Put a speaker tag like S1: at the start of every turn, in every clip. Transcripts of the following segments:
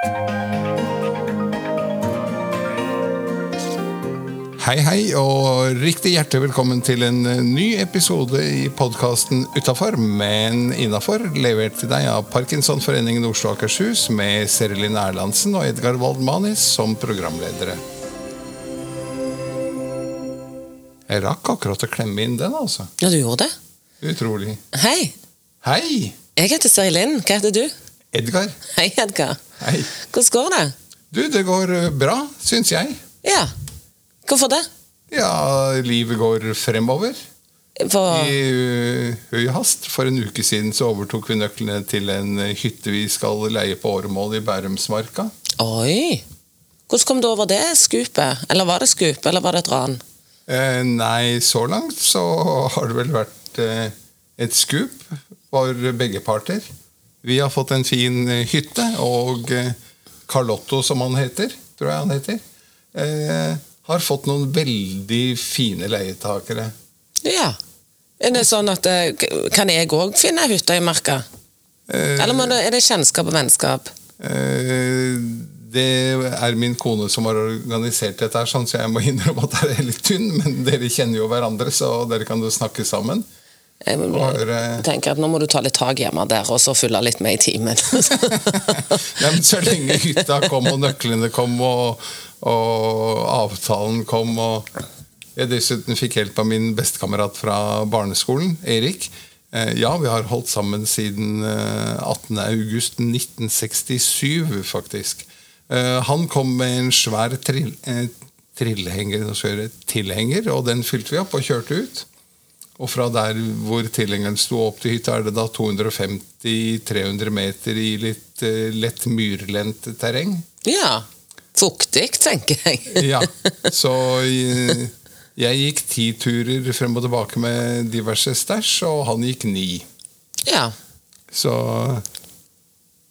S1: Hei, hei, og riktig hjertelig velkommen til en eh, ny episode i podkasten Utafor, men innafor, levert til deg av Parkinsonforeningen Oslo og Akershus med Serelin Erlandsen og Edgar Waldmanis som programledere. Jeg rakk akkurat å klemme inn den, altså.
S2: Ja, du gjorde det?
S1: Utrolig.
S2: Hei,
S1: Hei,
S2: jeg heter Serelin. Hva heter du?
S1: Edgar.
S2: Hei, Edgar.
S1: Hei.
S2: Hvordan går det?
S1: Du, det går eh, bra, syns jeg.
S2: Ja. Hvorfor det?
S1: Ja, livet går fremover.
S2: For
S1: I uh, høy hast. For en uke siden så overtok vi nøklene til en uh, hytte vi skal leie på åremål i Bærumsmarka.
S2: Oi! Hvordan kom du over det skupet? Eller var det skup, eller var det et ran?
S1: Eh, nei, så langt så har det vel vært eh, et skup for begge parter. Vi har fått en fin eh, hytte, og eh, Carlotto, som han heter, tror jeg han heter, eh, har fått noen veldig fine leietakere.
S2: Ja. Er det sånn at eh, Kan jeg òg finne hytte i marka?
S1: Eh,
S2: Eller det, er det kjennskap og vennskap?
S1: Eh, Det er min kone som har organisert dette, her, sånn, så jeg må innrømme at det er litt tynn. Men dere kjenner jo hverandre, så dere kan jo snakke sammen.
S2: Jeg tenker at Nå må du ta litt tak hjemme der, og så følge litt med i timen.
S1: ja, men Så lenge hytta kom, og nøklene kom, og, og avtalen kom og Jeg dessuten fikk hjelp av min bestekamerat fra barneskolen, Erik. Eh, Ja, vi har holdt sammen siden eh, 18.8.1967, faktisk. Eh, Han kom med en svær trill, eh, tilhenger, og den fylte vi opp og kjørte ut. Og fra der hvor tilhengeren sto opp til hytta, er det da 250-300 meter i litt uh, lett myrlendt terreng.
S2: ja. Fuktig, tenker jeg.
S1: Ja, så jeg, jeg gikk ti turer frem og tilbake med diverse stæsj, og han gikk ni.
S2: Ja.
S1: Så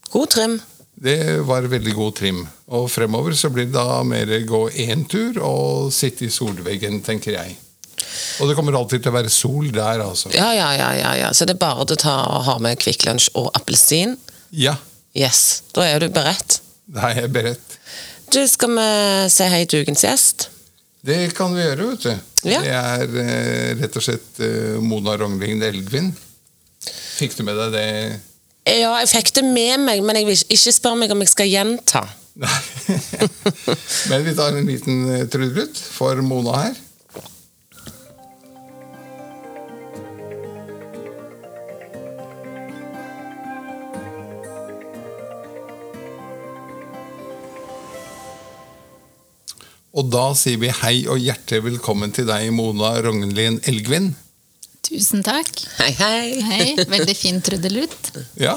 S2: God trim.
S1: det var veldig god trim. Og fremover så blir det da mer gå én tur og sitte i solveggen, tenker jeg. Og det kommer alltid til å være sol der, altså.
S2: Ja, ja, ja, ja, ja. Så det er bare å ta og ha med Kvikk Lunsj og appelsin.
S1: Ja,
S2: Yes, da er du beredt.
S1: da er jeg beredt.
S2: Du, skal vi si hei til ukens gjest?
S1: Det kan vi gjøre, vet du.
S2: Ja.
S1: Det er eh, rett og slett eh, Mona Rognlien Elgvin. Fikk du med deg det?
S2: Ja, jeg fikk det med meg, men jeg vil ikke spørre meg om jeg skal gjenta.
S1: Nei. Men vi tar en liten eh, trudelutt for Mona her. Og da sier vi hei og hjertelig velkommen til deg, Mona Rognlien Elgvin.
S3: Tusen takk.
S2: Hei, hei.
S3: Hei, veldig fin trudelutt.
S1: Ja.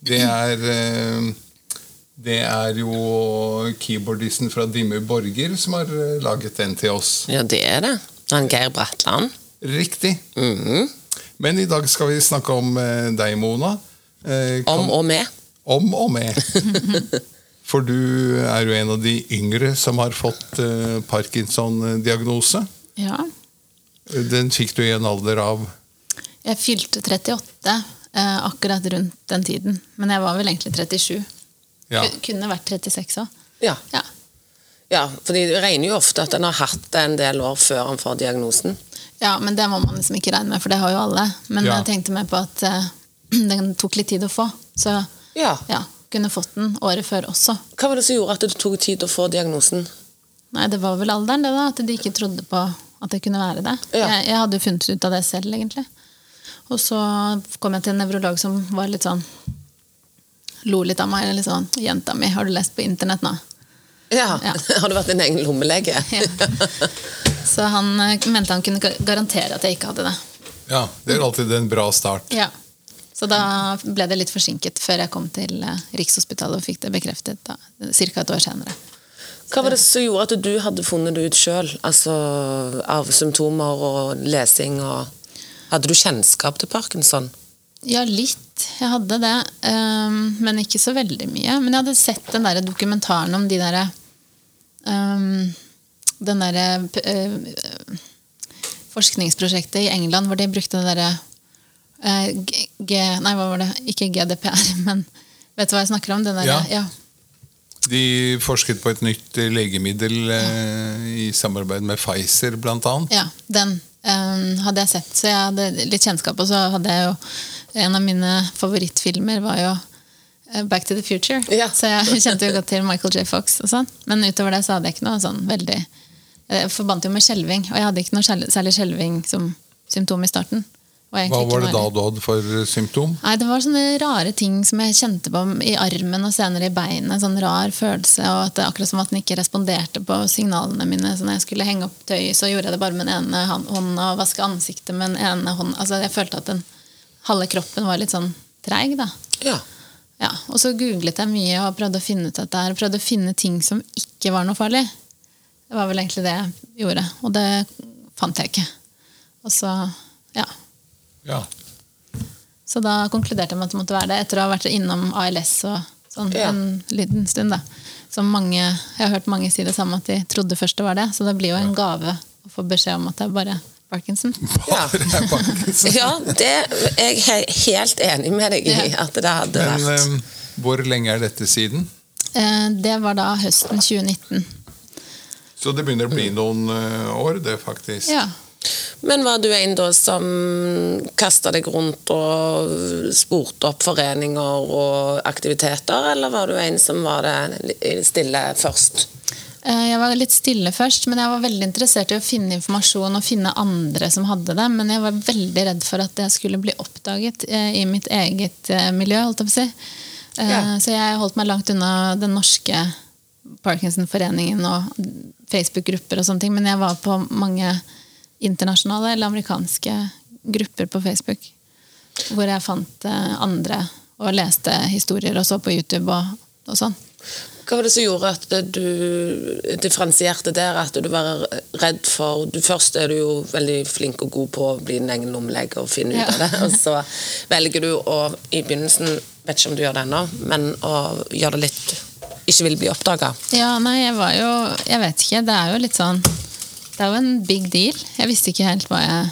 S1: Det er eh, Det er jo keyboardisten fra Dimmu Borger som har eh, laget den til oss.
S2: Ja, det er det. Han Geir Bratland.
S1: Riktig.
S2: Mhm.
S1: Men i dag skal vi snakke om eh, deg, Mona. Kan-
S2: Om og med.
S1: om og med. For du er jo en av de yngre som har fått eh, Parkinson-diagnose.
S3: Ja.
S1: Den fikk du i en alder av
S3: Jeg fylte 38 eh, akkurat rundt den tiden. Men jeg var vel egentlig 37.
S1: Ja.
S3: Kunne vært 36 òg.
S2: Ja.
S3: Ja.
S2: ja, for de regner jo ofte at en har hatt det en del år før en får diagnosen.
S3: ja, men det må man liksom ikke regne med, for det har jo alle. Men
S1: Ja.
S3: jeg tenkte mer på at eh, den tok litt tid å få. Så
S2: Ja.
S3: Kunne fått den året før også.
S2: Hva var det som gjorde at det tok tid å få diagnosen?
S3: Nei, det var vel alderen, det da. At de ikke trodde på at det kunne være det.
S2: Ja.
S3: Jeg, jeg hadde jo funnet ut av det selv, egentlig. Og så kom jeg til en nevrolog som var litt sånn Lo litt av meg. Eller litt sånn 'Jenta mi, har du lest på internett nå?'
S2: Ja,
S3: Ja.
S2: Har du vært din egen lommelege?
S3: Ja. Så han eh, mente han kunne garantere at jeg ikke hadde det.
S1: Ja, det er alltid en bra start.
S3: Ja. Så da ble det litt forsinket før jeg kom til eh, Rikshospitalet og fikk det bekreftet ca. et år senere.
S2: Hva var det som gjorde at du hadde funnet det ut sjøl? Altså, av symptomer og lesing og Hadde du kjennskap til parkinson?
S3: Ja, litt. Jeg hadde det. Um, men ikke så veldig mye. Men jeg hadde sett den der dokumentaren om de derre um, Den derre uh, forskningsprosjektet i England hvor de brukte det derre eh, G... G- Nei, hva var det? Ikke GDPR, men vet du hva jeg snakker om? Den der,
S1: Ja.
S3: ja.
S1: De forsket på et nytt eh, legemiddel ja. i samarbeid med Pfizer, blant annet.
S3: Ja, den um, hadde jeg sett, så jeg hadde litt kjennskap. Og så hadde jeg jo En av mine favorittfilmer var jo eh, Back to the Future.
S2: Ja.
S3: Så jeg kjente jo godt til Michael J. Fox. og sånn. Men utover det så hadde jeg ikke noe sånn veldig Jeg forbandt jo med skjelving, og jeg hadde ikke noe særlig skjelving som symptom i starten.
S1: Hva var det da du hadde for eh, symptom?
S3: Nei, Det var sånne rare ting som jeg kjente på i armen og senere i beinet. Sånn rar følelse, og at det akkurat som at den ikke responderte på signalene mine. Så når jeg skulle henge opp tøy, så gjorde jeg det bare med den ene hånda, og vaske ansiktet med den ene hånda. Altså, jeg følte at den halve kroppen var litt sånn treig, da.
S2: Ja.
S3: Ja, og så googlet jeg mye og prøvde å finne ut dette her. Prøvde å finne ting som ikke var noe farlig. Det var vel egentlig det jeg gjorde, og det fant jeg ikke. Og så, ja,
S1: Ja.
S3: Så da konkluderte jeg med at det måtte være det, etter å ha vært innom ALS og sånn
S2: Ja.
S3: en liten stund. da. Som mange, Jeg har hørt mange si det samme, at de trodde først det var det. Så det blir jo en gave å få beskjed om at det er bare Parkinson.
S2: Ja. Ja, det er jeg helt enig med deg i at det hadde
S1: Men
S2: vært.
S1: eh, hvor lenge er dette siden?
S3: Eh, Det var da høsten 2019.
S1: Så det begynner å bli noen eh, år, det, faktisk.
S3: Ja.
S2: Men var du en da som kasta deg rundt og spurte opp foreninger og aktiviteter, eller var du en som var det stille først?
S3: Eh, Jeg var litt stille først, men jeg var veldig interessert i å finne informasjon og finne andre som hadde det. Men jeg var veldig redd for at det skulle bli oppdaget eh, i mitt eget eh, miljø. holdt jeg på å si.
S2: Ja.
S3: Så jeg holdt meg langt unna den norske Parkinson-foreningen og Facebook-grupper og sånne ting. Men jeg var på mange internasjonale eller amerikanske grupper på Facebook. Hvor jeg fant eh, andre og leste historier og så på YouTube og, og sånn.
S2: Hva var det som gjorde at du differensierte der? At du var redd for du, Først er du jo veldig flink og god på å bli din egen lommelege og finne ut
S3: Ja.
S2: av det. Og så velger du å i begynnelsen, vet ikke om du gjør det ennå, men å gjøre det litt Ikke vil bli oppdaga.
S3: Ja, nei, jeg var jo Jeg vet ikke. Det er jo litt sånn Det er jo en big deal. Jeg visste ikke helt hva jeg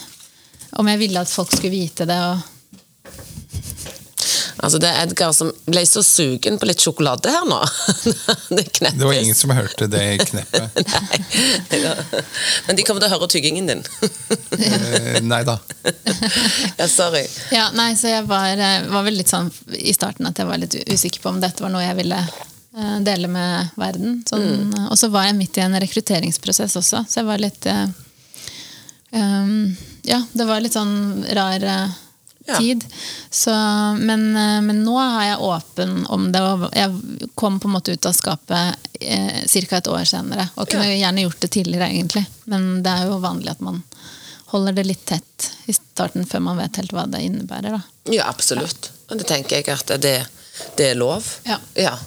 S3: Om jeg ville at folk skulle vite det. Og,
S2: Altså Det er Edgar som ble så sugen på litt sjokolade her nå. det.
S1: Det var ingen som hørte det kneppet.
S2: Nei. Men de kommer til å høre tyggingen din.
S1: Eh, Nei da.
S2: ja, sorry.
S3: ja, nei, så jeg var, eh, var vel litt sånn i starten at jeg var litt usikker på om dette var noe jeg ville dele med verden. Sånn, Og så var jeg midt i en rekrutteringsprosess også, så jeg var litt eh, um, Ja, det var litt sånn rar eh,
S2: Ja.
S3: tid. Så, men, eh, men nå er jeg åpen om det. Og jeg kom på en måte ut av skapet eh, ca. et år senere. Og kunne gjerne gjort det tidligere, egentlig. Men det er jo vanlig at man holder det litt tett i starten før man vet helt hva det innebærer. Da.
S2: Ja, absolutt. Og det tenker jeg at det, det er lov.
S3: Ja.
S2: ja.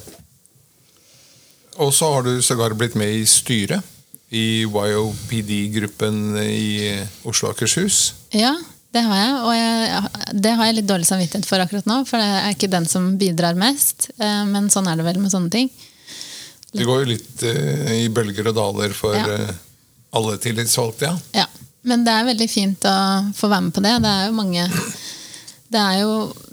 S1: Og så har du sågar blitt med i styret i YOPD-gruppen i Oslo og Akershus.
S3: Ja, det har jeg. Og jeg, det har jeg litt dårlig samvittighet for akkurat nå. For jeg er ikke den som bidrar mest. eh, Men sånn er det vel med sånne ting.
S1: Det går jo litt eh, i bølger og daler for
S3: Ja.
S1: eh, alle tillitsvalgte, ja.
S3: Ja, Men det er veldig fint å få være med på det. Det er jo mange Det er jo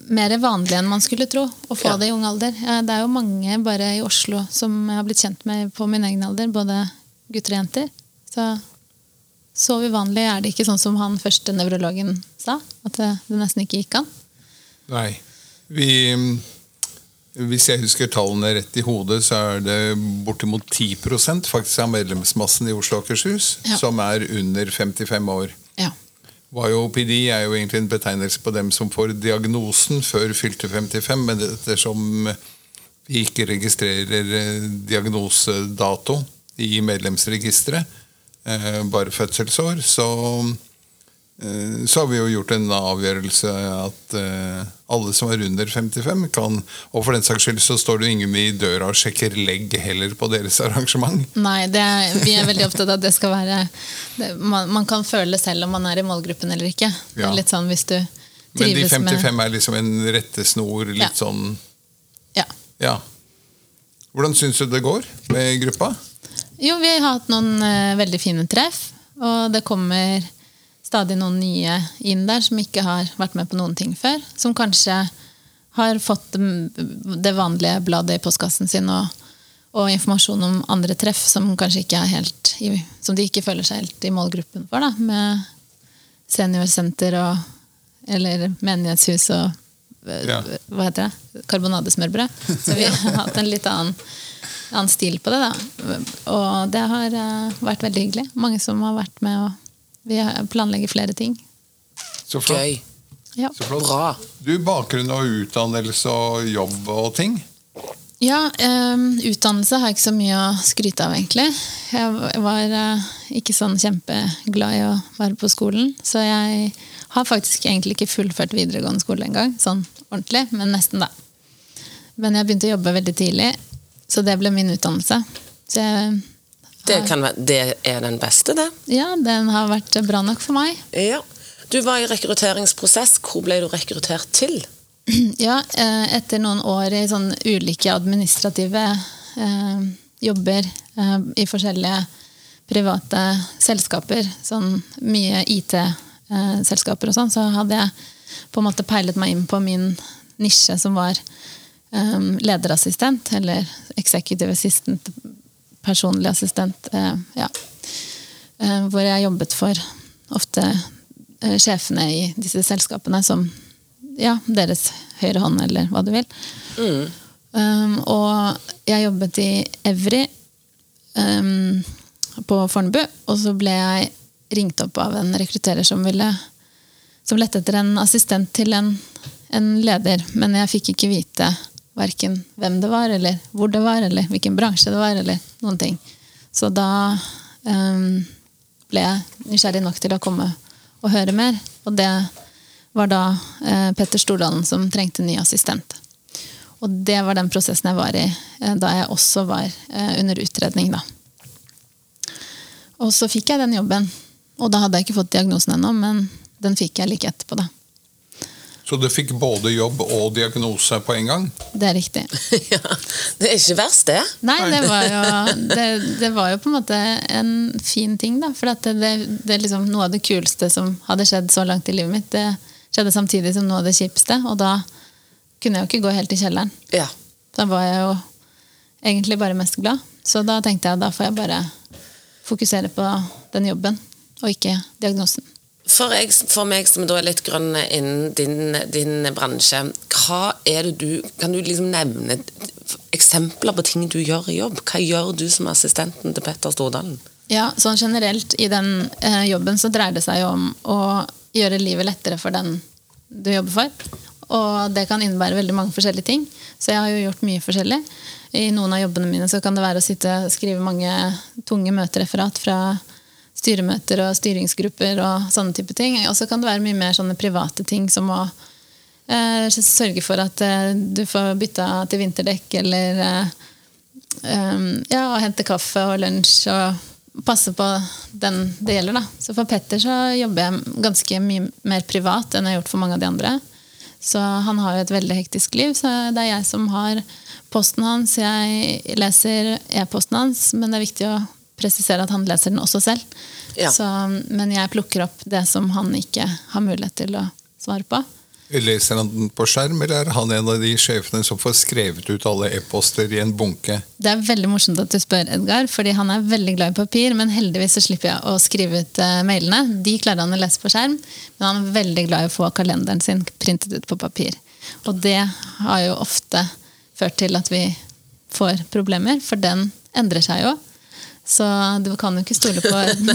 S3: mer vanlig enn man skulle tro å få
S2: Ja.
S3: det i ung alder. Det er jo mange bare i Oslo som jeg har blitt kjent med på min egen alder. Både gutter og jenter. Så så uvanlig er det ikke sånn som han første nevrologen sa. At det, det nesten ikke gikk an.
S1: Nei. Vi, hvis jeg husker tallene rett i hodet, så er det bortimot 10 faktisk av medlemsmassen i Oslo og Akershus
S3: Ja.
S1: som er under 55 år. YOPD er jo egentlig en betegnelse på dem som får diagnosen før fylte 55, men ettersom vi ikke registrerer eh, diagnosedato i medlemsregisteret, eh, bare fødselsår, så, så har vi jo gjort en avgjørelse at eh, alle som er under 55 kan Og for den saks skyld så står det ingen i døra og sjekker legg heller på deres arrangement.
S3: Nei, det er, vi er veldig opptatt av at det skal være det, man, man kan føle selv om man er i målgruppen eller ikke.
S1: Ja.
S3: litt sånn hvis du trives med
S1: Men de 55
S3: med
S1: er liksom en rettesnor, litt
S3: Ja.
S1: sånn
S3: ja.
S1: Ja. Hvordan syns du det går med gruppa?
S3: Jo, vi har hatt noen uh, veldig fine treff, og det kommer stadig noen nye inn der som ikke har vært med på noen ting før. Som kanskje har fått det vanlige bladet i postkassen sin og, og informasjon om andre treff som ikke helt som de ikke føler seg helt i målgruppen for. da, Med seniorsenter og eller menighetshus og eh,
S1: Ja.
S3: hva heter det? Karbonadesmørbrød. Så vi har hatt en litt annen, annen stil på det. da. Og det har eh, vært veldig hyggelig. Mange som har vært med og Vi planlegger flere ting.
S1: Så flott.
S2: Gøy.
S3: Ja.
S1: Så flott.
S2: Bra.
S1: Du, bakgrunn og utdannelse og jobb og ting?
S3: Ja, um, utdannelse har jeg ikke så mye å skryte av, egentlig. Jeg var uh, ikke sånn kjempeglad i å være på skolen, så jeg har faktisk egentlig ikke fullført videregående skole engang, sånn ordentlig, men nesten, da. Men jeg begynte å jobbe veldig tidlig, så det ble min utdannelse. Så jeg,
S2: Det, kan være, det er den beste, det.
S3: ja, den har vært bra nok for meg.
S2: Ja. Du var i rekrutteringsprosess. Hvor ble du rekruttert til?
S3: Ja, eh, etter noen år i sånn ulike administrative eh, jobber eh, i forskjellige private selskaper, sånn mye IT-selskaper og sånn, så hadde jeg på en måte peilet meg inn på min nisje som var eh, lederassistent, eller executive assistant, personlig assistent, eh, ja. Eh, hvor jeg jobbet for ofte eh, sjefene i disse selskapene som ja, deres høyre hånd, eller hva du vil. Um, og jeg jobbet i Evry um, på Fornebu, og så ble jeg ringt opp av en rekrutterer som ville som lette etter en assistent til en, en leder, men jeg fikk ikke vite verken hvem det var, eller hvor det var, eller hvilken bransje det var, eller noen ting. Så da um, ble jeg nysgjerrig nok til å komme og høre mer, og det var da uh, Petter Stordalen som trengte ny assistent. Og det var den prosessen jeg var i uh, da jeg også var uh, under utredning. Da. Og så fikk jeg den jobben. Og da hadde jeg ikke fått diagnosen ennå, men den fikk jeg like etterpå. da.
S1: Så du fikk både jobb og diagnose på en gang?
S3: Det er riktig.
S2: ja. Det er ikke verst, det.
S3: Nei, det var jo, det, det var jo på en måte en fin ting, da. For at det, det, det er liksom noe av det kuleste som hadde skjedd så langt i livet mitt. Det skjedde samtidig som noe av det kjipeste, og da kunne jeg jo ikke gå helt i kjelleren.
S2: Ja.
S3: Da var jeg jo egentlig bare mest glad. Så da tenkte jeg da får jeg bare fokusere på den jobben, og ikke diagnosen.
S2: For, jeg, for meg som da er litt grønn innen din, din bransje, hva er det du Kan du liksom nevne eksempler på ting du gjør i jobb? Hva gjør du som assistenten til Petter Stordalen?
S3: Ja, sånn generelt i den eh, jobben så dreier det seg jo om å gjøre livet lettere for den du jobber for. Og det kan innebære veldig mange forskjellige ting. Så jeg har jo gjort mye forskjellig. I noen av jobbene mine så kan det være å sitte og skrive mange tunge møtereferat fra styremøter og styringsgrupper og sånne type ting. Og så kan det være mye mer sånne private ting som å eh, sørge for at eh, du får bytta til vinterdekk, eller eh, ja, og hente kaffe og lunsj og passe på den det gjelder. Da. Så for Petter så jobber jeg ganske mye mer privat enn jeg har gjort for mange av de andre. Så han har jo et veldig hektisk liv, så det er jeg som har posten hans. Jeg leser e-posten hans, men det er viktig å presisere at han leser den også selv.
S2: Ja.
S3: Så, men jeg plukker opp det som han ikke har mulighet til å svare på.
S1: Leser han den på skjerm, eller er han en av de sjefene som får skrevet ut alle e-poster i en bunke?
S3: Det er veldig morsomt at du spør, Edgar, fordi han er veldig glad i papir. Men heldigvis så slipper jeg å skrive ut eh, mailene. De klarer han å lese på skjerm. Men han er veldig glad i å få kalenderen sin printet ut på papir. Og det har jo ofte ført til at vi får problemer, for den endrer seg jo. Så du kan jo ikke stole på en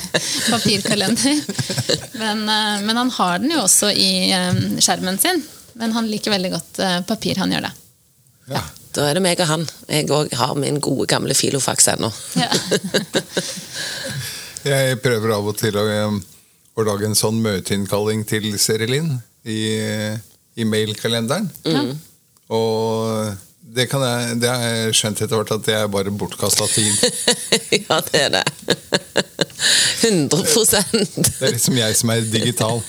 S3: papirkalender. Men, eh, men han har den jo også i eh, skjermen sin. Men han liker veldig godt eh, papir. Han gjør det.
S1: Ja.
S2: Da er det meg og han. Jeg òg har min gode, gamle filofax ennå.
S3: Ja.
S1: Jeg prøver av og til å, å lage en sånn møteinnkalling til Serilin i, i mailkalenderen. Og det, kan jeg, det har jeg skjønt etter hvert at det er bare bortkasta tid.
S2: ja, det er det. 100
S1: Det er liksom jeg som er digital.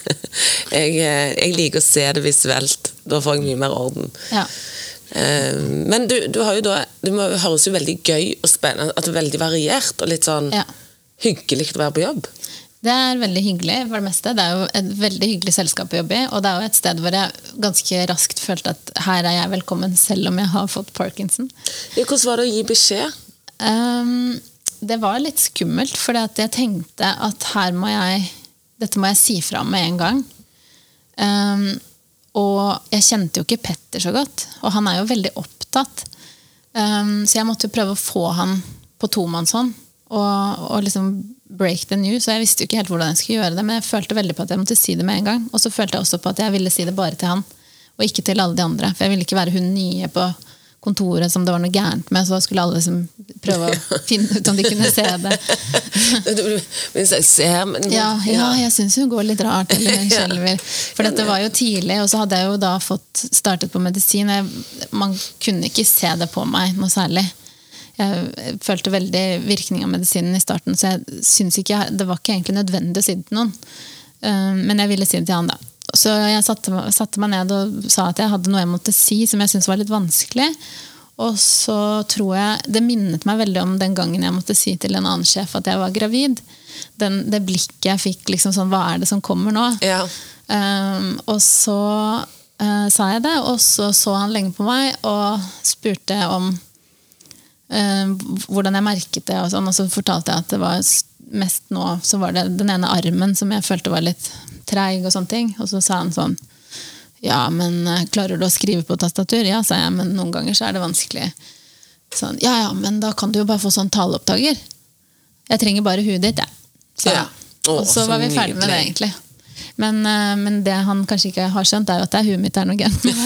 S2: jeg, eh, jeg liker å se det visuelt. Da får jeg mye mer orden.
S3: Ja.
S2: Eh, Men du, du har jo da Det må, høres jo veldig gøy og spennende At det er veldig variert og litt sånn
S3: Ja.
S2: hyggelig å være på jobb.
S3: Det er veldig hyggelig for det meste. Det er jo et veldig hyggelig selskap å jobbe i. Og det er jo et sted hvor jeg ganske raskt følte at her er jeg velkommen, selv om jeg har fått parkinson.
S2: Hvordan var det å gi beskjed?
S3: Um, det var litt skummelt, for jeg tenkte at her må jeg Dette må jeg si fra om med en gang. Um, og jeg kjente jo ikke Petter så godt, og han er jo veldig opptatt. Um, så jeg måtte jo prøve å få han på tomannshånd og, og liksom break the news. Og jeg visste jo ikke helt hvordan jeg skulle gjøre det, men jeg følte veldig på at jeg måtte si det med en gang. Og så følte jeg også på at jeg ville si det bare til han, og ikke til alle de andre. For jeg ville ikke være hun nye på kontoret som det var noe gærent med, så da skulle alle liksom prøve å finne ut om de kunne se det. Ja, ja jeg syns hun går litt rart, eller hun skjelver. For dette var jo tidlig, og så hadde jeg jo da fått startet på medisin. Jeg, man kunne ikke se det på meg noe særlig. Jeg følte veldig virkning av medisinen i starten, så jeg synes ikke, det var ikke egentlig nødvendig å si det til noen. Eh, Men jeg ville si det til han, da. Så jeg satte, satte meg ned og sa at jeg hadde noe jeg måtte si som jeg syntes var litt vanskelig. Og så tror jeg Det minnet meg veldig om den gangen jeg måtte si til en annen sjef at jeg var gravid. Den, det blikket jeg fikk, liksom sånn Hva er det som kommer nå?
S2: Ja.
S3: Um, og så uh, sa jeg det, og så så han lenge på meg og spurte om hvordan jeg merket det, og, sånn, og så fortalte jeg at det var mest nå så var det den ene armen som jeg følte var litt treig, og sånne ting. Og så sa han sånn Ja, men eh, klarer du å skrive på tastatur? Ja, sa jeg, men noen ganger så er det vanskelig. Sånn, ja, ja, men da kan du jo bare få sånn taleopptaker. Jeg trenger bare huet ditt, jeg.
S2: Ja.
S3: Så,
S2: ja.
S3: Og så
S2: så
S3: var vi ferdig med det, egentlig. Men, eh, men det han kanskje ikke har skjønt, er jo at det er huet mitt er noe gærent med.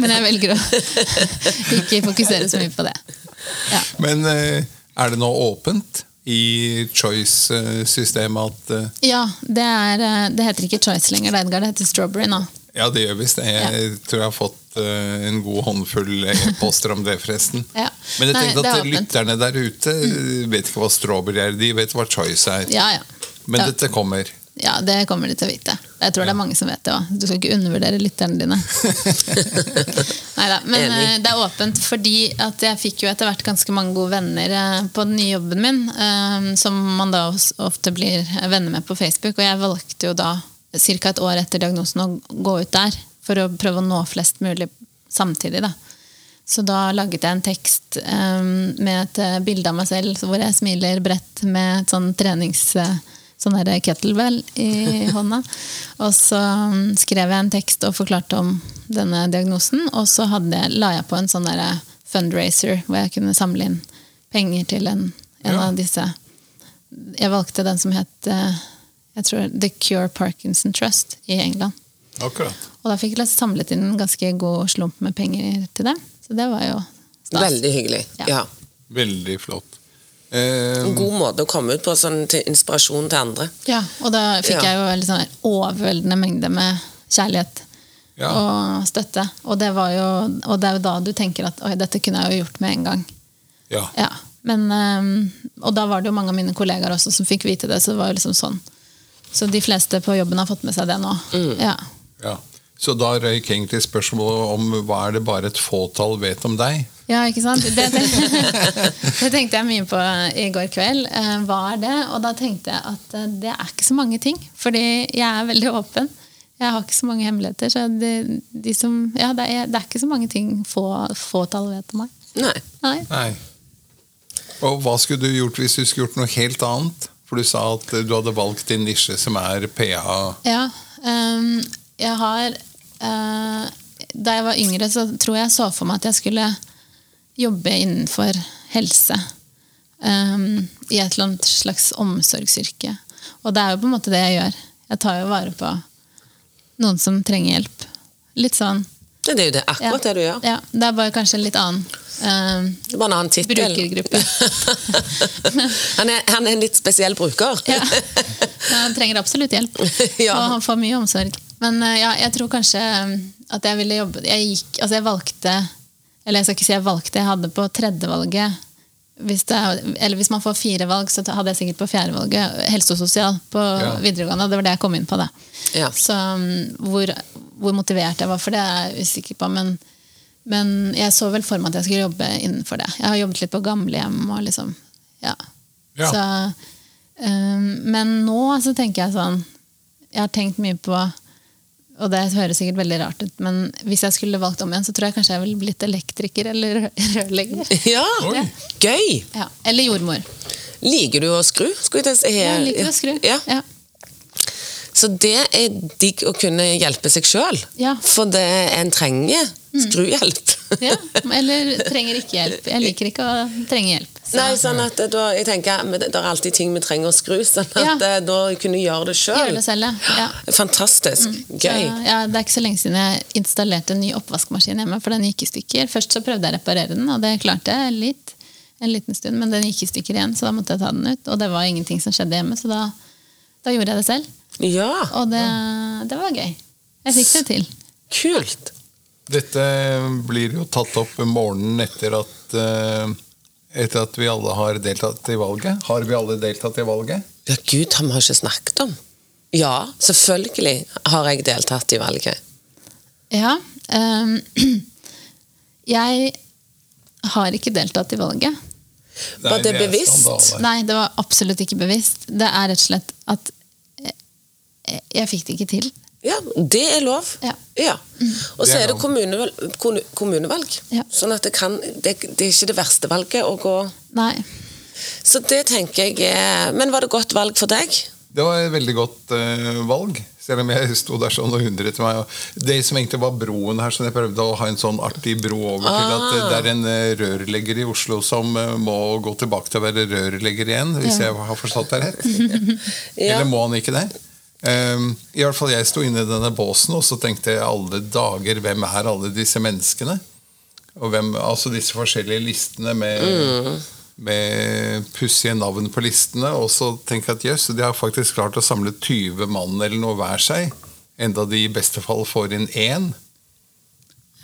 S3: Men jeg velger å ikke fokusere så mye på det. Ja.
S1: Men eh, er det nå åpent i choice-systemet at eh,
S3: ja, det, er, det heter ikke Choice lenger, det, Edgar, det heter Strawberry nå.
S1: Ja, det gjør visst det. Jeg tror jeg har fått eh, en god håndfull e-poster om det, forresten.
S3: Ja.
S1: Men jeg
S3: Nei,
S1: tenkte
S3: det
S1: at
S3: er
S1: lytterne der ute vet ikke hva strawberry er. De vet hva choice er.
S3: Ja, ja.
S1: Men
S3: ja.
S1: dette kommer.
S3: Ja, det kommer de til å vite. Jeg tror det er mange som vet det òg. Du skal ikke undervurdere lytterne dine. Neida, Men
S2: Enig.
S3: eh, det er åpent fordi at jeg fikk jo etter hvert ganske mange gode venner eh, på den nye jobben min, som man da ofte blir venner med på Facebook. Og jeg valgte jo da ca. et år etter diagnosen å gå ut der for å prøve å nå flest mulig samtidig. da. Så da laget jeg en tekst um, med et eh, bilde av meg selv hvor jeg smiler bredt med et sånn trenings... eh, sånn der kettlebell i hånda. Og så mm, skrev jeg en tekst og forklarte om denne diagnosen. Og så hadde la jeg på en sånn der fundraiser hvor jeg kunne samle inn penger til en, en
S1: Ja.
S3: av disse. Jeg valgte den som het eh, jeg tror The Cure Parkinson Trust i England.
S1: Akkurat.
S3: Og da fikk jeg samlet inn en ganske god slump med penger til dem. Så det var jo stas.
S2: Veldig hyggelig.
S3: Ja.
S2: Ja.
S1: Veldig flott. Eh,
S2: En god måte å komme ut på sånn til inspirasjon til andre.
S3: Ja, og da fikk
S2: Ja.
S3: jeg jo en sånn overveldende mengde med kjærlighet
S1: Ja.
S3: og støtte. Og det, var jo, og det er jo da du tenker at oi, dette kunne jeg jo gjort med en gang.
S1: ja.
S3: Ja. Men, ehm, og da var det jo mange av mine kollegaer også som fikk vite det. Så det var jo liksom sånn. Så de fleste på jobben har fått med seg det nå. Ja.
S1: Ja. Så da røyk egentlig spørsmålet om hva er det bare et fåtall vet om deg?
S3: Ja, ikke sant? Det, det tenkte jeg mye på i går kveld. Eh, Hva er det? Og da tenkte jeg at eh, det er ikke så mange ting. Fordi jeg er veldig åpen. Jeg har ikke så mange hemmeligheter. Så det, de som, ja, det, er, det er ikke så mange ting få, fåtall vet om meg.
S2: Nei.
S3: Nei.
S1: Nei. Og hva skulle du gjort hvis du skulle gjort noe helt annet? For du sa at du hadde valgt din nisje som er PA.
S3: Ja, ehm, jeg har eh, Da jeg var yngre, så tror jeg så for meg at jeg skulle jobbe innenfor helse. ehm, I et eller annet slags omsorgsyrke. Og det er jo på en måte det jeg gjør. Jeg tar jo vare på noen som trenger hjelp. Litt sånn.
S2: Det er jo det, akkurat det du gjør.
S3: Ja, det er bare kanskje en litt annen ehm,
S2: Det bare en annen tittel.
S3: brukergruppe.
S2: han, er, han er en litt spesiell bruker.
S3: Ja. Han trenger absolutt hjelp.
S2: Ja.
S3: Og han får mye omsorg. Men eh, ja, jeg tror kanskje um, at jeg ville jobbe Jeg gikk, altså jeg valgte Eller jeg skal ikke si jeg valgte, jeg hadde på tredjevalget hvis det, er- Eller hvis man får fire valg, så hadde jeg sikkert på fjerdevalget helse og sosial på
S1: Ja.
S3: videregående. Det var det jeg kom inn på. det.
S2: Ja.
S3: Så um, hvor, hvor motivert jeg var for det, er jeg usikker på. Men, men jeg så vel for meg at jeg skulle jobbe innenfor det. Jeg har jobbet litt på gamlehjem og liksom Ja.
S1: Ja.
S3: Så, um, men nå så tenker jeg sånn Jeg har tenkt mye på og det høres sikkert veldig rart ut, men hvis jeg skulle valgt om igjen, så tror jeg kanskje jeg ville blitt elektriker eller rørlegger.
S2: Ja, gøy!
S3: Ja. Eller jordmor.
S2: Liker du å skru? Skulle jeg.
S3: Jeg liker å skru.
S2: Ja.
S3: Ja.
S2: Så det er digg å kunne hjelpe seg sjøl.
S3: Ja.
S2: For det en trenger skruhjelp.
S3: Ja. Eller trenger ikke hjelp. Jeg liker ikke å trenge hjelp. Så-
S2: Nei, sånn at da, jeg tenker Det er alltid ting vi trenger å skru, sånn at
S3: Ja.
S2: eh, da kunne gjøre det sjøl.
S3: Ja. ja.
S2: Fantastisk.
S3: Mm.
S2: Gøy.
S3: ja, det er ikke så lenge siden jeg installerte en ny oppvaskmaskin hjemme, for den gikk i stykker. Først så prøvde jeg å reparere den, og det klarte jeg litt, en liten stund, men den gikk i stykker igjen, så da måtte jeg ta den ut. Og det var ingenting som skjedde hjemme, så da, da gjorde jeg det selv.
S2: Ja,
S3: Og det, det var gøy. Jeg fikk det til.
S2: kult.
S1: Dette blir jo tatt opp morgenen etter at eh, etter at vi alle har deltatt i valget. Har vi alle deltatt i valget?
S2: Ja, Gud, har vi har ikke snakket om. Ja, selvfølgelig har jeg deltatt i valget.
S3: Ja. Um, jeg har ikke deltatt i valget.
S2: Var det
S1: det
S2: bevisst?
S1: skandale.
S3: Nei, det var absolutt ikke bevisst. Det er rett og slett at jeg, jeg fikk det ikke til.
S2: Ja, det er lov.
S3: Ja.
S2: Og så
S1: er
S2: det kommunevalg. kommunevalg.
S3: Ja.
S2: Sånn at det kan det, det er ikke det verste valget å gå
S3: Nei.
S2: Så det tenker jeg er Men var det godt valg for deg?
S1: Det var et veldig godt uh, valg, selv om jeg sto der sånn og undret meg. og Det som egentlig var broen her, så jeg prøvde å ha en sånn artig bro over til at eh, det er en eh, rørlegger i Oslo som eh, må gå tilbake til å være rørlegger igjen, hvis
S3: Ja.
S1: jeg har forstått det rett.
S2: Ja.
S1: Eller må han ikke det? Um, I hvert fall Jeg sto inne i denne båsen og så tenkte jeg alle dager, hvem er alle disse menneskene? Og hvem, altså disse forskjellige listene med, med pussige navn på listene. Og så tenker jeg at jøss, de har faktisk klart å samle 20 mann eller noe hver seg. Enda de i beste fall får inn én.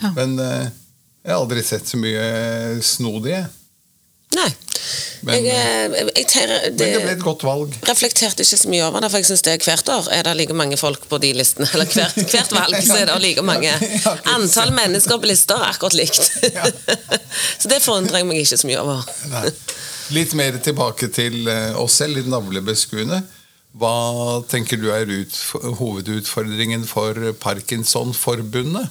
S3: Ja.
S1: Men eh, jeg har aldri sett så mye snodige.
S2: Nei.
S1: Men-
S2: jeg, jeg, jeg, ter-
S1: Men det ble et godt valg.
S2: reflekterte ikke så mye over det, for jeg synes det er hvert år er det like mange folk på de listene. Eller hvert, hvert valg så er det like mange. Antall mennesker på lister er akkurat likt. Så det forundrer jeg meg ikke så mye over.
S1: Nei. Litt mer tilbake til eh, oss selv, litt navlebeskuende. Hva tenker du er ut, hovedutfordringen for Parkinsonforbundet?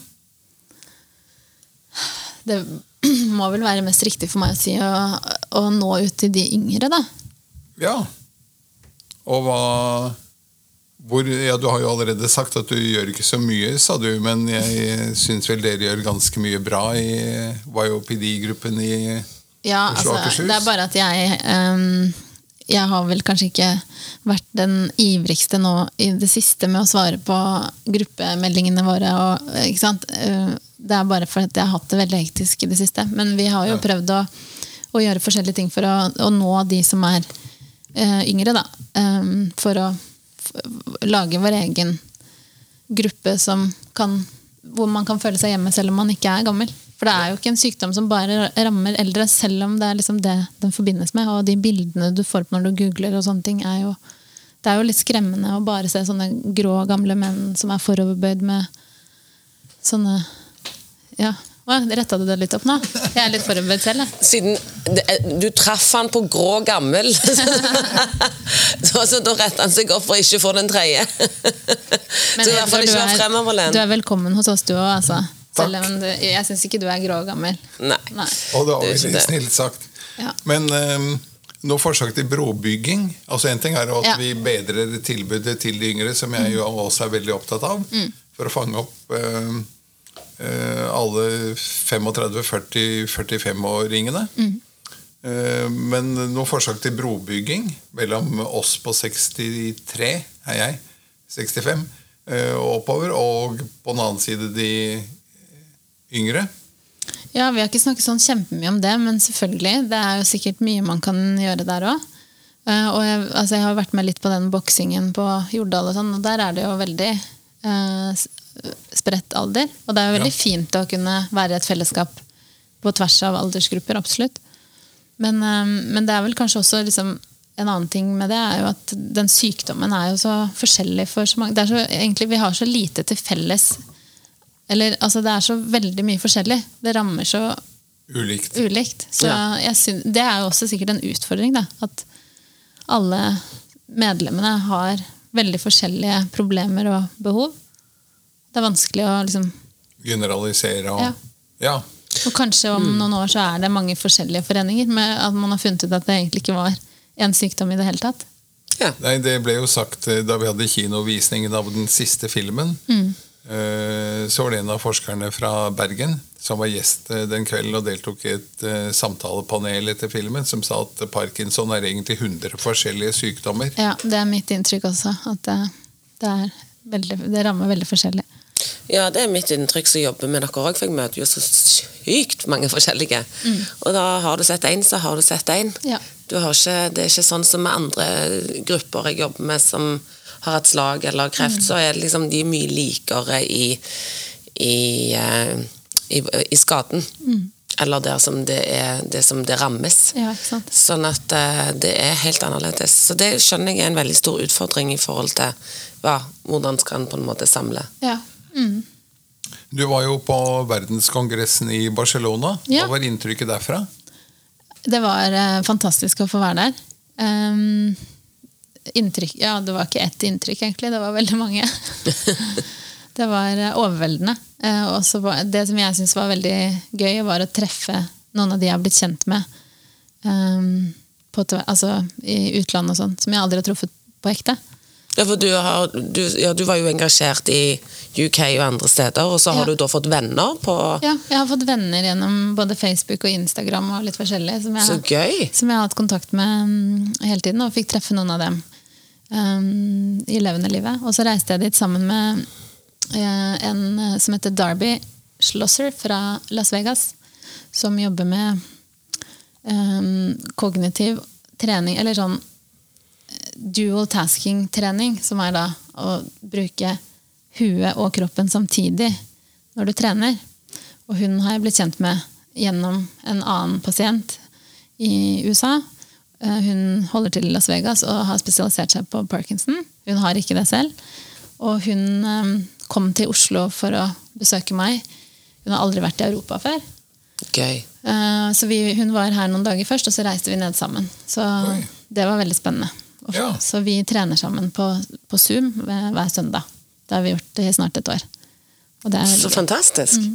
S3: Det må vel være mest riktig for meg å si å, å nå ut til de yngre, da.
S1: Ja. Og hva hvor, ja, Du har jo allerede sagt at du gjør ikke så mye, sa du, men jeg syns vel dere gjør ganske mye bra i YOPD-gruppen i
S3: Ja,
S1: Oslo og
S3: altså,
S1: Akershus?
S3: det er bare at jeg ehm, Jeg har vel kanskje ikke vært den ivrigste nå i det siste med å svare på gruppemeldingene våre. Og, ikke sant? Eh, Det er bare fordi jeg har hatt det veldig hektisk i det siste. Men vi har jo
S1: Ja.
S3: prøvd å, å gjøre forskjellige ting for å, å nå de som er uh, yngre. Da. Um, for å lage vår egen gruppe som kan, hvor man kan føle seg hjemme selv om man ikke er gammel. For det er jo ikke en sykdom som bare rammer eldre, selv om det er liksom det den forbindes med. Og de bildene du får opp når du googler, og sånne ting er jo, det er jo litt skremmende å bare se sånne grå, gamle menn som er foroverbøyd med sånne Ja. Retta du det litt opp nå? Jeg er litt forberedt selv, jeg.
S2: Siden du traff han på grå gammel, så, så da retta han seg opp for ikke å få den tredje. Så i hvert fall ikke
S3: er-
S2: fremoverlent.
S3: Du er velkommen hos oss, du òg, altså. Selv om du, jeg syns ikke du er grå og gammel.
S2: Nei.
S3: Nei.
S1: Og det var veldig snilt sagt.
S3: Ja.
S1: Men um, nå forsøk til brobygging. Altså En ting er at
S3: Ja.
S1: vi bedrer tilbudet til de yngre, som jeg jo også er veldig opptatt av,
S3: Mm.
S1: for å fange opp um, uh, alle 35-40-45-åringene.
S3: Mm.
S1: Uh, men noe forsøk til brobygging mellom oss på 63, er jeg, 65, uh, og oppover, og på den annen side de yngre.
S3: Ja, Vi har ikke snakket sånn kjempemye om det, men selvfølgelig. Det er jo sikkert mye man kan gjøre der òg. og jeg, altså jeg har vært med litt på den boksingen på Jordal, og sånn, og der er det jo veldig eh, spredt alder. Og det er jo veldig
S1: Ja.
S3: fint å kunne være i et fellesskap på tvers av aldersgrupper. absolutt. Men, eh, men det er vel kanskje også liksom, en annen ting med det er jo at den sykdommen er jo så forskjellig for så mange. Det er så, egentlig, vi har så lite til felles. Eller, altså, det er så veldig mye forskjellig. Det rammer så
S1: Ulikt.
S3: ulikt. Så
S2: Ja.
S3: jeg syn- det er jo også sikkert en utfordring. Da, at alle medlemmene har veldig forskjellige problemer og behov. Det er vanskelig å liksom
S1: Generalisere og
S3: Ja.
S1: ja.
S3: Og kanskje om noen år så er det mange forskjellige foreninger, med at man har funnet ut at det egentlig ikke var en sykdom i det hele tatt.
S2: Ja.
S1: Nei, Det ble jo sagt eh, da vi hadde kinovisningen av den siste filmen. eh, Så var det en av forskerne fra Bergen som var gjest eh, den kvelden og deltok i et eh, samtalepanel etter filmen, som sa at parkinson er egentlig 100 forskjellige sykdommer.
S3: Ja, Det er mitt inntrykk også. At det, det, er veldig, det rammer veldig forskjellig.
S2: Ja, det er mitt inntrykk som jobber med dere òg, for jeg møter jo så sykt mange forskjellige. Og da har du sett én, så har du sett én.
S3: Ja.
S2: Du har ikke, det er ikke sånn som med andre grupper jeg jobber med som har et slag eller kreft, så er det liksom de mye likere i, i, eh, i, i skaden. Eller der som det, er, det som det rammes.
S3: Ja, ikke sant?
S2: Sånn at eh, det er helt annerledes. Så det skjønner jeg er en veldig stor utfordring i forhold til hva, hvordan skal en på en måte samle.
S3: Ja. Mm.
S1: Du var jo på verdenskongressen i Barcelona.
S3: Ja.
S1: Hva var inntrykket derfra?
S3: Det var eh, fantastisk å få være der. Ehm, inntrykk Ja, det var ikke ett inntrykk, egentlig. Det var veldig mange. det var eh, overveldende. Eh, og så var, det som jeg syntes var veldig gøy, var å treffe noen av de jeg har blitt kjent med um, på, altså, i utlandet og sånn, som jeg aldri har truffet på ekte.
S2: Ja, for du, har, du, ja, du var jo engasjert i UK og andre steder, og så har
S3: Ja.
S2: du da fått venner på
S3: Ja, jeg har fått venner gjennom både Facebook og Instagram og litt forskjellig. Som jeg,
S2: Så gøy!
S3: som jeg har hatt kontakt med mm, hele tiden, og fikk treffe noen av dem um, i levende livet. Og så reiste jeg dit sammen med uh, en eh, som heter Darby Schlosser fra Las Vegas, som jobber med um, kognitiv trening, eller sånn eh, dual tasking-trening, som er da å bruke huet og kroppen samtidig når du trener. Og hun har jeg blitt kjent med gjennom en annen pasient i USA. Eh, Hun holder til i Las Vegas og har spesialisert seg på parkinson. Hun har ikke det selv. Og hun eh, kom til Oslo for å besøke meg. Hun har aldri vært i Europa før.
S2: Gøy.
S3: Eh, Så vi, hun var her noen dager først, og så reiste vi ned sammen. Så
S1: Oi.
S3: det var veldig spennende.
S1: Ja.
S3: Så vi trener sammen på, på Zoom hver hver søndag. Det har vi gjort i snart et år. Og det er
S2: Så
S3: gøy.
S2: fantastisk.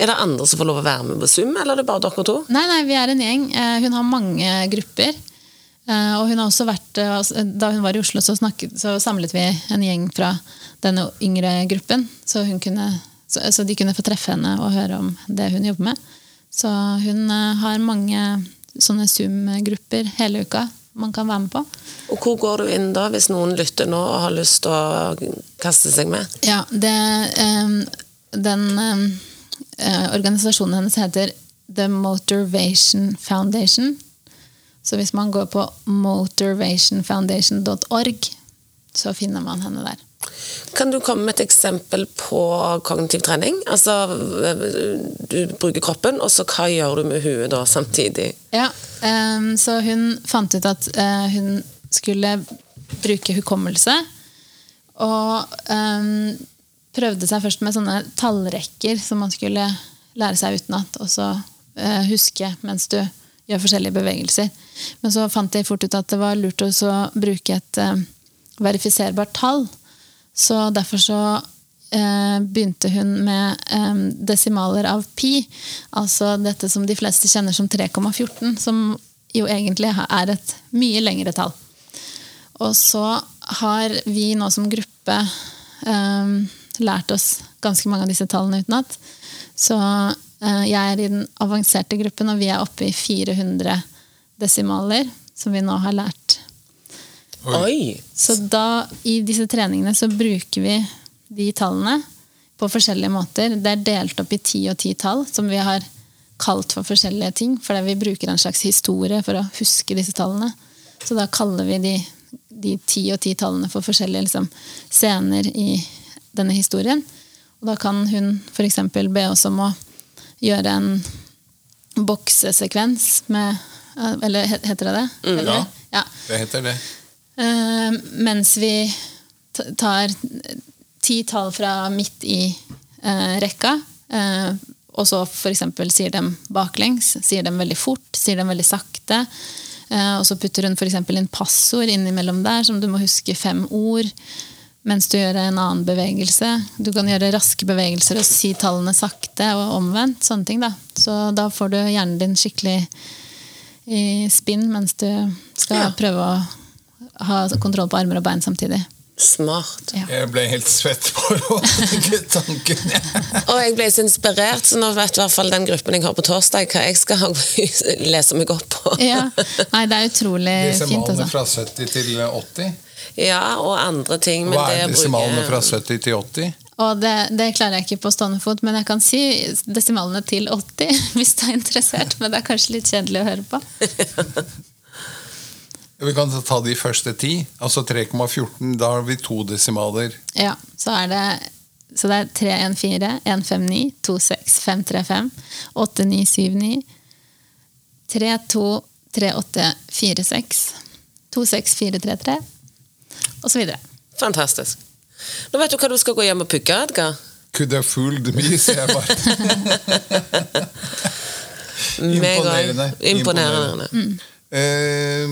S2: Er det andre som får lov å være med på Zoom, eller er det bare dere to?
S3: Nei, nei, vi er en gjeng. Eh, Hun har mange grupper. Eh, Og hun har også vært, eh, altså, Da hun var i Oslo, så, snakket, så samlet vi en gjeng fra denne yngre gruppen. Så, kunne, så, de kunne få treffe henne og høre om det hun jobber med. Så hun har mange sånne Zoom-grupper hele uka man kan være med på.
S2: Og hvor går du inn da, hvis noen lytter nå og har lyst til å kaste seg med?
S3: Ja, det, den organisasjonen hennes heter The Motivation Foundation. Så hvis man går på motivationfoundation.org, så finner man henne der.
S2: Kan du komme med et eksempel på kognitiv trening? Altså, du bruker kroppen, og så hva gjør du med huet da samtidig?
S3: Ja, ehm, så hun fant ut at eh, hun skulle bruke hukommelse. Og ehm, prøvde seg først med sånne tallrekker som man skulle lære seg utenat. Og så eh, huske mens du gjør forskjellige bevegelser. Men så fant de fort ut at det var lurt å bruke et eh, verifiserbart tall. Så derfor så eh, begynte hun med eh, desimaler av pi. Altså dette som de fleste kjenner som 3,14, som jo egentlig er et mye lengre tall. Og så har vi nå som gruppe eh, lært oss ganske mange av disse tallene utenat. Så eh, jeg er i den avanserte gruppen, og vi er oppe i 400 desimaler, som vi nå har lært
S2: Oi!
S3: så da, i disse treningene så bruker vi de tallene på forskjellige måter. Det er delt opp i ti og ti tall, som vi har kalt for forskjellige ting. Fordi vi bruker en slags historie for å huske disse tallene. Så da kaller vi de, de ti og ti tallene for forskjellige liksom, scener i denne historien. Og da kan hun f.eks. be oss om å gjøre en boksesekvens med Eller heter det det? Mm,
S1: Ja.
S3: ja.
S1: Det heter det.
S3: Uh, mens vi tar ti tall fra midt i uh, rekka, uh, og så f.eks. sier dem baklengs, sier dem veldig fort, sier dem veldig sakte. Og så putter hun f.eks. inn passord innimellom der, som du må huske fem ord. Mens du gjør en annen bevegelse. Du kan gjøre raske bevegelser og si tallene sakte og omvendt. sånne ting da. Så da får du hjernen din skikkelig i spinn mens du skal
S2: Ja.
S3: prøve å ha kontroll på armer og bein samtidig.
S2: Smart.
S3: Ja.
S1: Jeg ble helt svett på det tanken.
S2: Og jeg ble så inspirert, så nå vet i hvert fall den gruppen jeg har på torsdag, hva jeg skal lese meg opp på.
S3: Ja. Nei, det er utrolig fint.
S1: Disse
S3: Altså.
S1: fra 70 til 80.
S2: Ja, og andre ting. Men
S1: Hva er desimalene bruker... fra 70 til 80?
S3: Og det, det klarer jeg ikke på stående fot, men jeg kan si desimalene til 80 hvis du er interessert. Men det er kanskje litt kjedelig å høre på.
S1: Vi kan ta de første ti. Altså 3,14. Da har vi to desimaler.
S3: Ja, så er det så det er 314, 159, 26, 535, 8979, 32, 3846, 26433 videre.
S2: Fantastisk. Nå vet du hva du skal gå hjem og pugge, Edgar.
S1: Could have fooled me, sier jeg bare.
S2: Imponerende.
S1: Imponerende.
S2: Imponerende.
S1: Eh,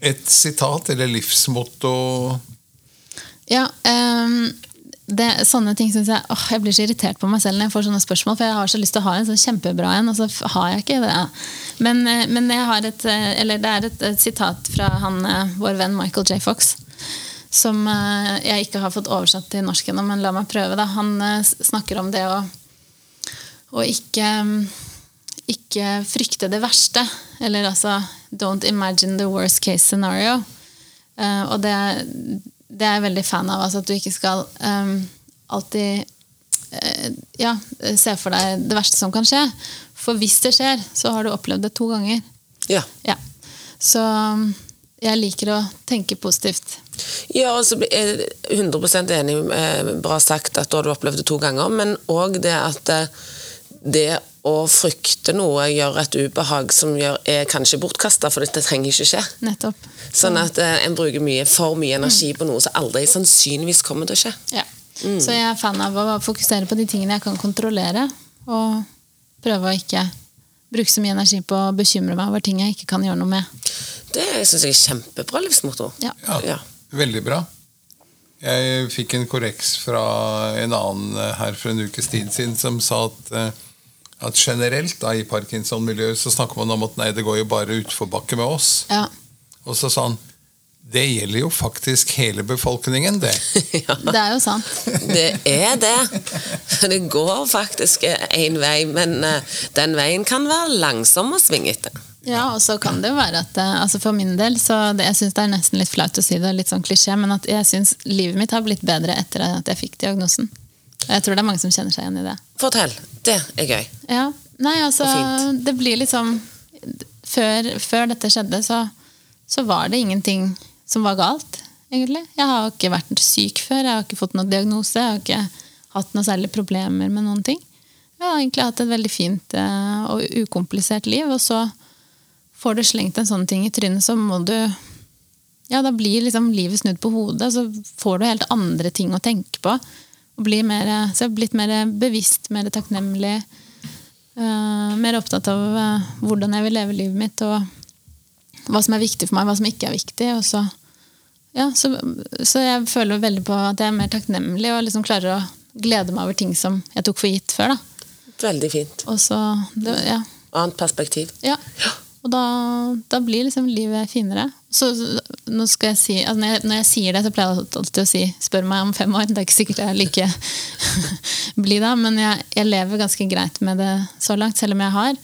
S1: et sitat eller livsmotto
S3: Ja, ehm, det, sånne ting synes jeg åh, Jeg blir så irritert på meg selv når jeg får sånne spørsmål, for jeg har så lyst til å ha en sånn kjempebra en, og så har jeg ikke det. Men, eh, men jeg et, eh, det er et, et sitat fra han, eh, vår venn Michael J. Fox. Som jeg ikke har fått oversatt til norsk ennå, men la meg prøve. Da. Han snakker om det å, å ikke, ikke frykte det verste. Eller altså Don't imagine the worst case scenario. Og det, det er jeg veldig fan av. Altså at du ikke skal um, alltid uh, ja, se for deg det verste som kan skje. For hvis det skjer, så har du opplevd det to ganger.
S2: Ja.
S3: Ja. Så jeg liker å tenke positivt.
S2: Ja, og så er jeg 100% enig med bra sagt at da har du opplevd det to ganger, men òg det at det det å frykte noe gjør et ubehag som gjør, er kanskje bortkasta, for dette trenger ikke skje.
S3: Nettopp.
S2: Sånn at eh, en bruker mye, for mye energi på noe som aldri sannsynligvis kommer til å skje.
S3: Ja. Så jeg er fan av å fokusere på de tingene jeg kan kontrollere, og prøve å ikke bruke så mye energi på å bekymre meg over ting jeg ikke kan gjøre noe med.
S2: Det syns jeg er kjempebra livsmotto.
S3: Ja.
S1: Ja,
S2: Ja.
S1: veldig bra. Jeg fikk en korreks fra en annen eh, her for en ukes tid siden som sa at, eh, at generelt da, i Parkinson-miljøet så snakker man om at nei, det går jo bare utforbakke med oss.
S3: Ja.
S1: Og så sa han det gjelder jo faktisk hele befolkningen, det.
S2: ja.
S3: Det er jo sant.
S2: Det er det. Det går faktisk én vei, men eh, den veien kan være langsom og svingete.
S3: Ja, og så kan det jo være at eh, altså For min del, så det, jeg synes det er nesten litt flaut å si det, litt sånn klisjé, men at jeg syns livet mitt har blitt bedre etter at jeg fikk diagnosen. Og Jeg tror det er mange som kjenner seg igjen i det.
S2: Fortell. Det er gøy.
S3: Ja, Nei, altså, det blir liksom Før, før dette skjedde, så, så var det ingenting som var galt, egentlig. Jeg har ikke vært syk før, jeg har ikke fått noen diagnose, jeg har ikke hatt noen særlige problemer med noen ting. Jeg har egentlig hatt et veldig fint eh, og ukomplisert liv, og så får du slengt en sånn ting i trynet, så må du Ja, da blir liksom livet snudd på hodet, og så får du helt andre ting å tenke på. Og blir mer, så jeg har blitt mer bevisst, mer takknemlig. Eh, mer opptatt av eh, hvordan jeg vil leve livet mitt, og hva som er viktig for meg, hva som ikke er viktig. Og så, ja, så, så jeg føler veldig på at jeg er mer takknemlig og liksom klarer å glede meg over ting som jeg tok for gitt før. Da.
S2: Veldig fint.
S3: Så, det, ja,
S2: Annet perspektiv.
S3: ja. Og da, da blir liksom livet finere. Så nå skal jeg si, altså når, jeg, når jeg sier det, så pleier jeg alltid å si 'spør meg om fem år'. Det er ikke sikkert jeg er like blid da, men jeg, jeg lever ganske greit med det så langt. Selv om jeg har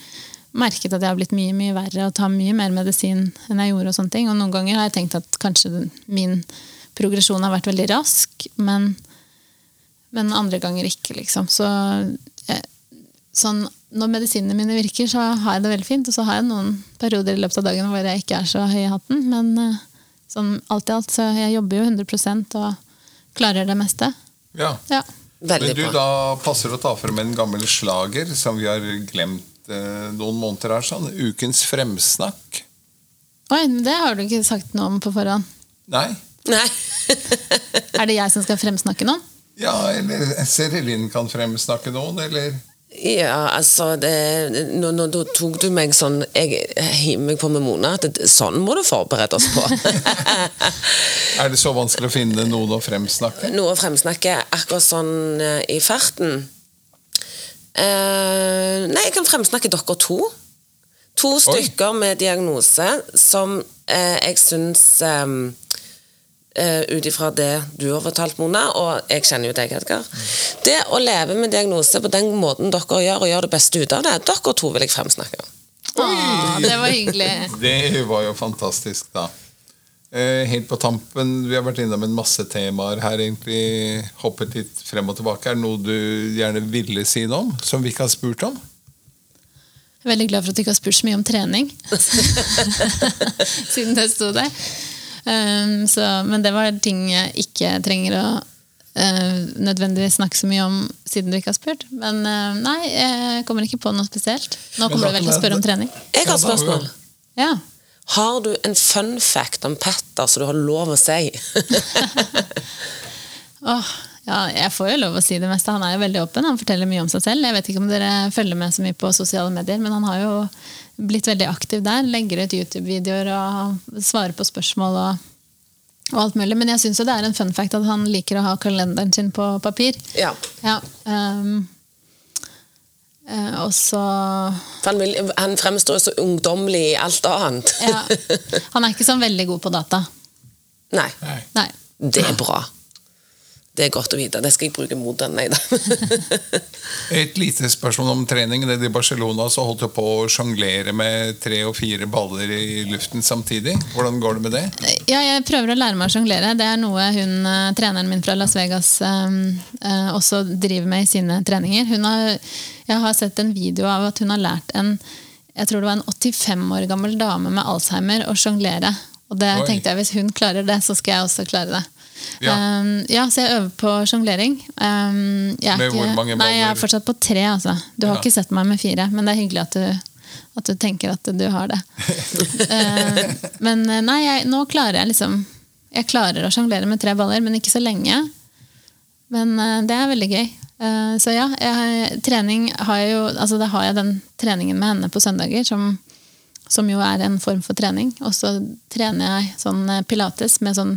S3: merket at jeg har blitt mye mye verre og tar mye mer medisin enn jeg gjorde. Og sånne ting. Og noen ganger har jeg tenkt at kanskje min progresjon har vært veldig rask, men, men andre ganger ikke, liksom. Så jeg, sånn, når medisinene mine virker, så har jeg det veldig fint. Og så har jeg noen perioder i løpet av dagen hvor jeg ikke er så høy i hatten. Men eh, sånn alt i alt, så jeg jobber jo 100 og klarer det meste.
S1: Ja.
S3: Ja.
S2: Veldig
S1: Men du, da passer det å ta frem en gammel slager som vi har glemt eh, noen måneder her. sånn. Ukens fremsnakk.
S3: Oi, det har du ikke sagt noe om på forhånd.
S1: Nei?
S2: Nei.
S3: Er det jeg som skal fremsnakke noen?
S1: Ja, eller Serelin kan fremsnakke noen, eller
S2: Ja, altså det, nå, nå, Da tok du meg sånn Jeg hiver meg på med Mona. At det, sånn må du forberede oss på.
S1: Er det så vanskelig å finne noen å fremsnakke?
S2: Noe å fremsnakke akkurat sånn eh, i farten. Eh, nei, jeg kan fremsnakke dere to. To stykker med diagnose som eh, jeg syns eh, eh, Ut ifra det du har fortalt, Mona, og jeg kjenner jo deg, Edgar Det å leve med diagnose på den måten dere gjør, og gjøre det beste ut av det, dere to vil jeg fremsnakke.
S3: Åh, det var hyggelig.
S1: Det var jo fantastisk, da. Uh, helt på tampen, vi har vært innom en masse temaer her, egentlig hoppet litt frem og tilbake. Er det noe du gjerne ville si noe om, som vi ikke har spurt om?
S3: Jeg er veldig glad for at du ikke har spurt så mye om trening. Siden det sto der. Um, så, men det var ting jeg ikke trenger å uh, nødvendigvis snakke så mye om siden du ikke har spurt. Men uh, nei, jeg kommer ikke på noe spesielt. Nå kommer du vel til å spørre om trening.
S2: Jeg har et spørsmål.
S3: Ja.
S2: Har du en fun fact om Petter som du har lov å si?
S3: Åh, ja, jeg får jo lov å si det meste. Han er jo veldig åpen. Han forteller mye om seg selv. Jeg vet ikke om dere følger med så mye på sosiale medier, men han har jo blitt veldig aktiv der. Legger ut YouTube-videoer og svarer på spørsmål og, og alt mulig. Men jeg syns jo det er en fun fact at han liker å ha kalenderen sin på papir.
S2: Ja.
S3: Ja, um, eh, og så
S2: han, vil, han fremstår så ungdommelig i alt annet.
S3: ja, Han er ikke sånn veldig god på data.
S2: Nei,
S1: Nei.
S3: Nei.
S2: det er bra. Det er godt å vite. Det skal jeg bruke mot den. Nei da.
S1: Et lite spørsmål om trening. Nede i Barcelona så holdt du på å sjonglere med tre og fire baller i luften samtidig. Hvordan går det med det?
S3: Ja, jeg prøver å lære meg å sjonglere. Det er noe hun, eh, treneren min fra Las Vegas eh, eh, også driver med i sine treninger. Hun har, jeg har sett en video av at hun har lært en jeg tror det var en 85 år gammel dame med Alzheimer å sjonglere. Og det
S1: Oi.
S3: tenkte jeg, hvis hun klarer det, så skal jeg også klare det.
S1: Ja.
S3: Um, ja, så jeg øver på sjonglering. Um,
S1: Med hvor mange baller?
S3: Nei, jeg er fortsatt på tre, altså. Du har
S1: Ja.
S3: ikke sett meg med fire, men det er hyggelig at du, at du tenker at du har det. uh, men eh, nei, jeg, nå klarer jeg liksom Jeg klarer å sjonglere med tre baller, men ikke så lenge. Men uh, det er veldig gøy. Så ja, jeg, trening har jeg jo Altså da har jeg den treningen med henne på søndager, som, som jo er en form for trening. Og så trener jeg sånn eh, pilates med sånn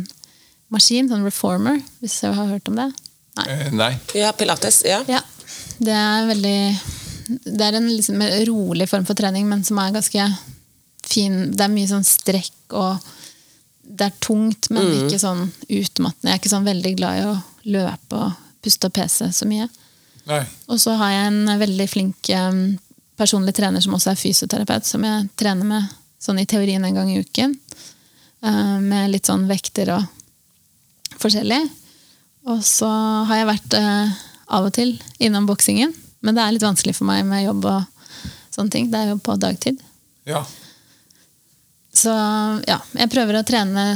S3: maskin, sånn reformer, hvis jeg har hørt om det. Nei.
S1: Eh, nei.
S2: Ja, pilates. Ja.
S3: Ja, det er veldig Det er en liksom rolig form for trening, men som er ganske fin. Det er mye sånn strekk og Det er tungt, men ikke sånn utmattende. Jeg er ikke sånn veldig glad i å løpe og puste og pese så mye.
S1: nei.
S3: Og så har jeg en veldig flink personlig trener som også er fysioterapeut, som jeg trener med sånn i teorien en gang i uken. eh, med litt sånn vekter og forskjellig. Og så har jeg vært eh, av og til innom boksingen, men det er litt vanskelig for meg med jobb og sånne ting. Det er jo på dagtid.
S1: Ja.
S3: Så ja, jeg prøver å trene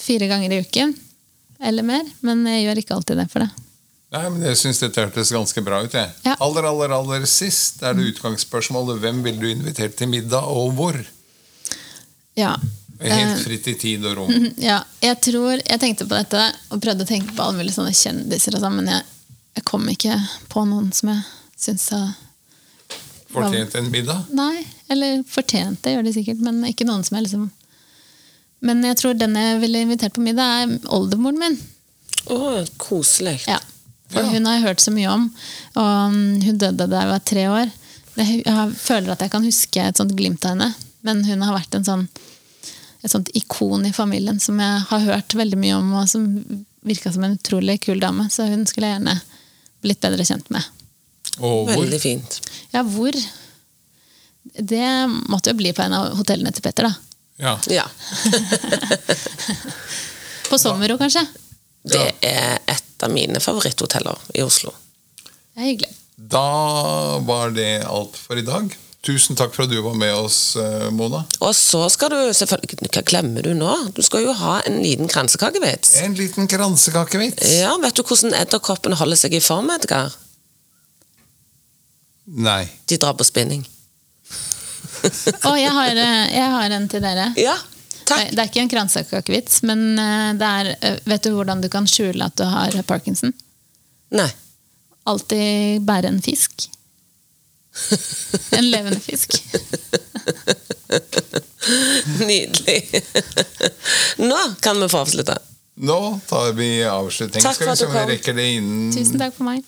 S3: fire ganger i uken, eller mer, men jeg gjør ikke alltid det for det.
S1: Nei, men Jeg syns dette hørtes ganske bra ut. jeg.
S3: Ja.
S1: Aller, aller, aller sist er det utgangsspørsmålet hvem vil du invitere til middag, og hvor?
S3: Ja.
S1: Helt fritt i tid og rom.
S3: Ja, jeg tror Jeg tenkte på dette og prøvde å tenke på alle mulige sånne kjendiser og sånn, men jeg, jeg kom ikke på noen som jeg syns har
S1: Fortjent en middag?
S3: Nei, eller fortjent det, gjør de sikkert, men ikke noen som jeg liksom Men jeg tror den jeg ville invitert på middag, er oldemoren min.
S2: Å, koselig.
S3: Ja. For
S1: Ja.
S3: hun har jeg hørt så mye om, og um, hun døde da jeg var tre år. Jeg, jeg føler at jeg kan huske et sånt glimt av henne, men hun har vært en sånn et sånt ikon i familien som jeg har hørt veldig mye om, og som virka som en utrolig kul dame. Så hun skulle jeg gjerne blitt bedre kjent med.
S1: Og hvor?
S2: Veldig fint.
S3: Ja, hvor? Det måtte jo bli på en av hotellene til Petter, da.
S1: Ja.
S2: Ja.
S3: På Sommero, kanskje.
S2: Det er et av mine favoritthoteller i Oslo.
S3: Det er hyggelig.
S1: Da var det alt for i dag. Tusen takk for at du var med oss, eh, Mona.
S2: Og så skal du selvfølgelig Hva glemmer du nå? Du skal jo ha en liten kransekakevits.
S1: En liten kransekakevits.
S2: Ja, Vet du hvordan edderkoppen holder seg i form, Edgar?
S1: Nei.
S2: De drar på spinning.
S3: Å, jeg har, eh, jeg har en til dere.
S2: Ja, takk.
S3: Det er ikke en kransekakevits, men eh, det er Vet du hvordan du kan skjule at du har parkinson?
S2: Nei.
S3: Alltid bære en fisk. En levende fisk.
S2: Nydelig. Nå kan vi få avslutte.
S1: Nå tar vi avslutning.
S2: Takk for at du kom.
S1: innen
S3: Tusen takk for meg.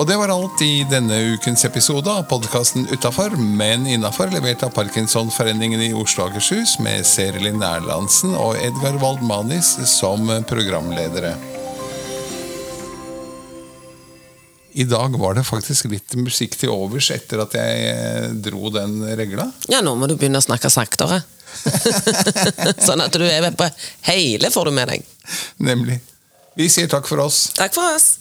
S1: Og det var alt i denne ukens episode av podkasten Utafor, men innafor, levert av Parkinsonforeningen i Oslo og Akershus, med Serilin Erlandsen og Edgar Waldmanis som programledere. I dag var det faktisk litt musikk til overs etter at jeg eh, dro den regla.
S2: Ja, nå må du begynne å snakke saktere. sånn at du er på hele får du med deg.
S1: Nemlig. Vi sier takk for oss.
S2: Takk for oss.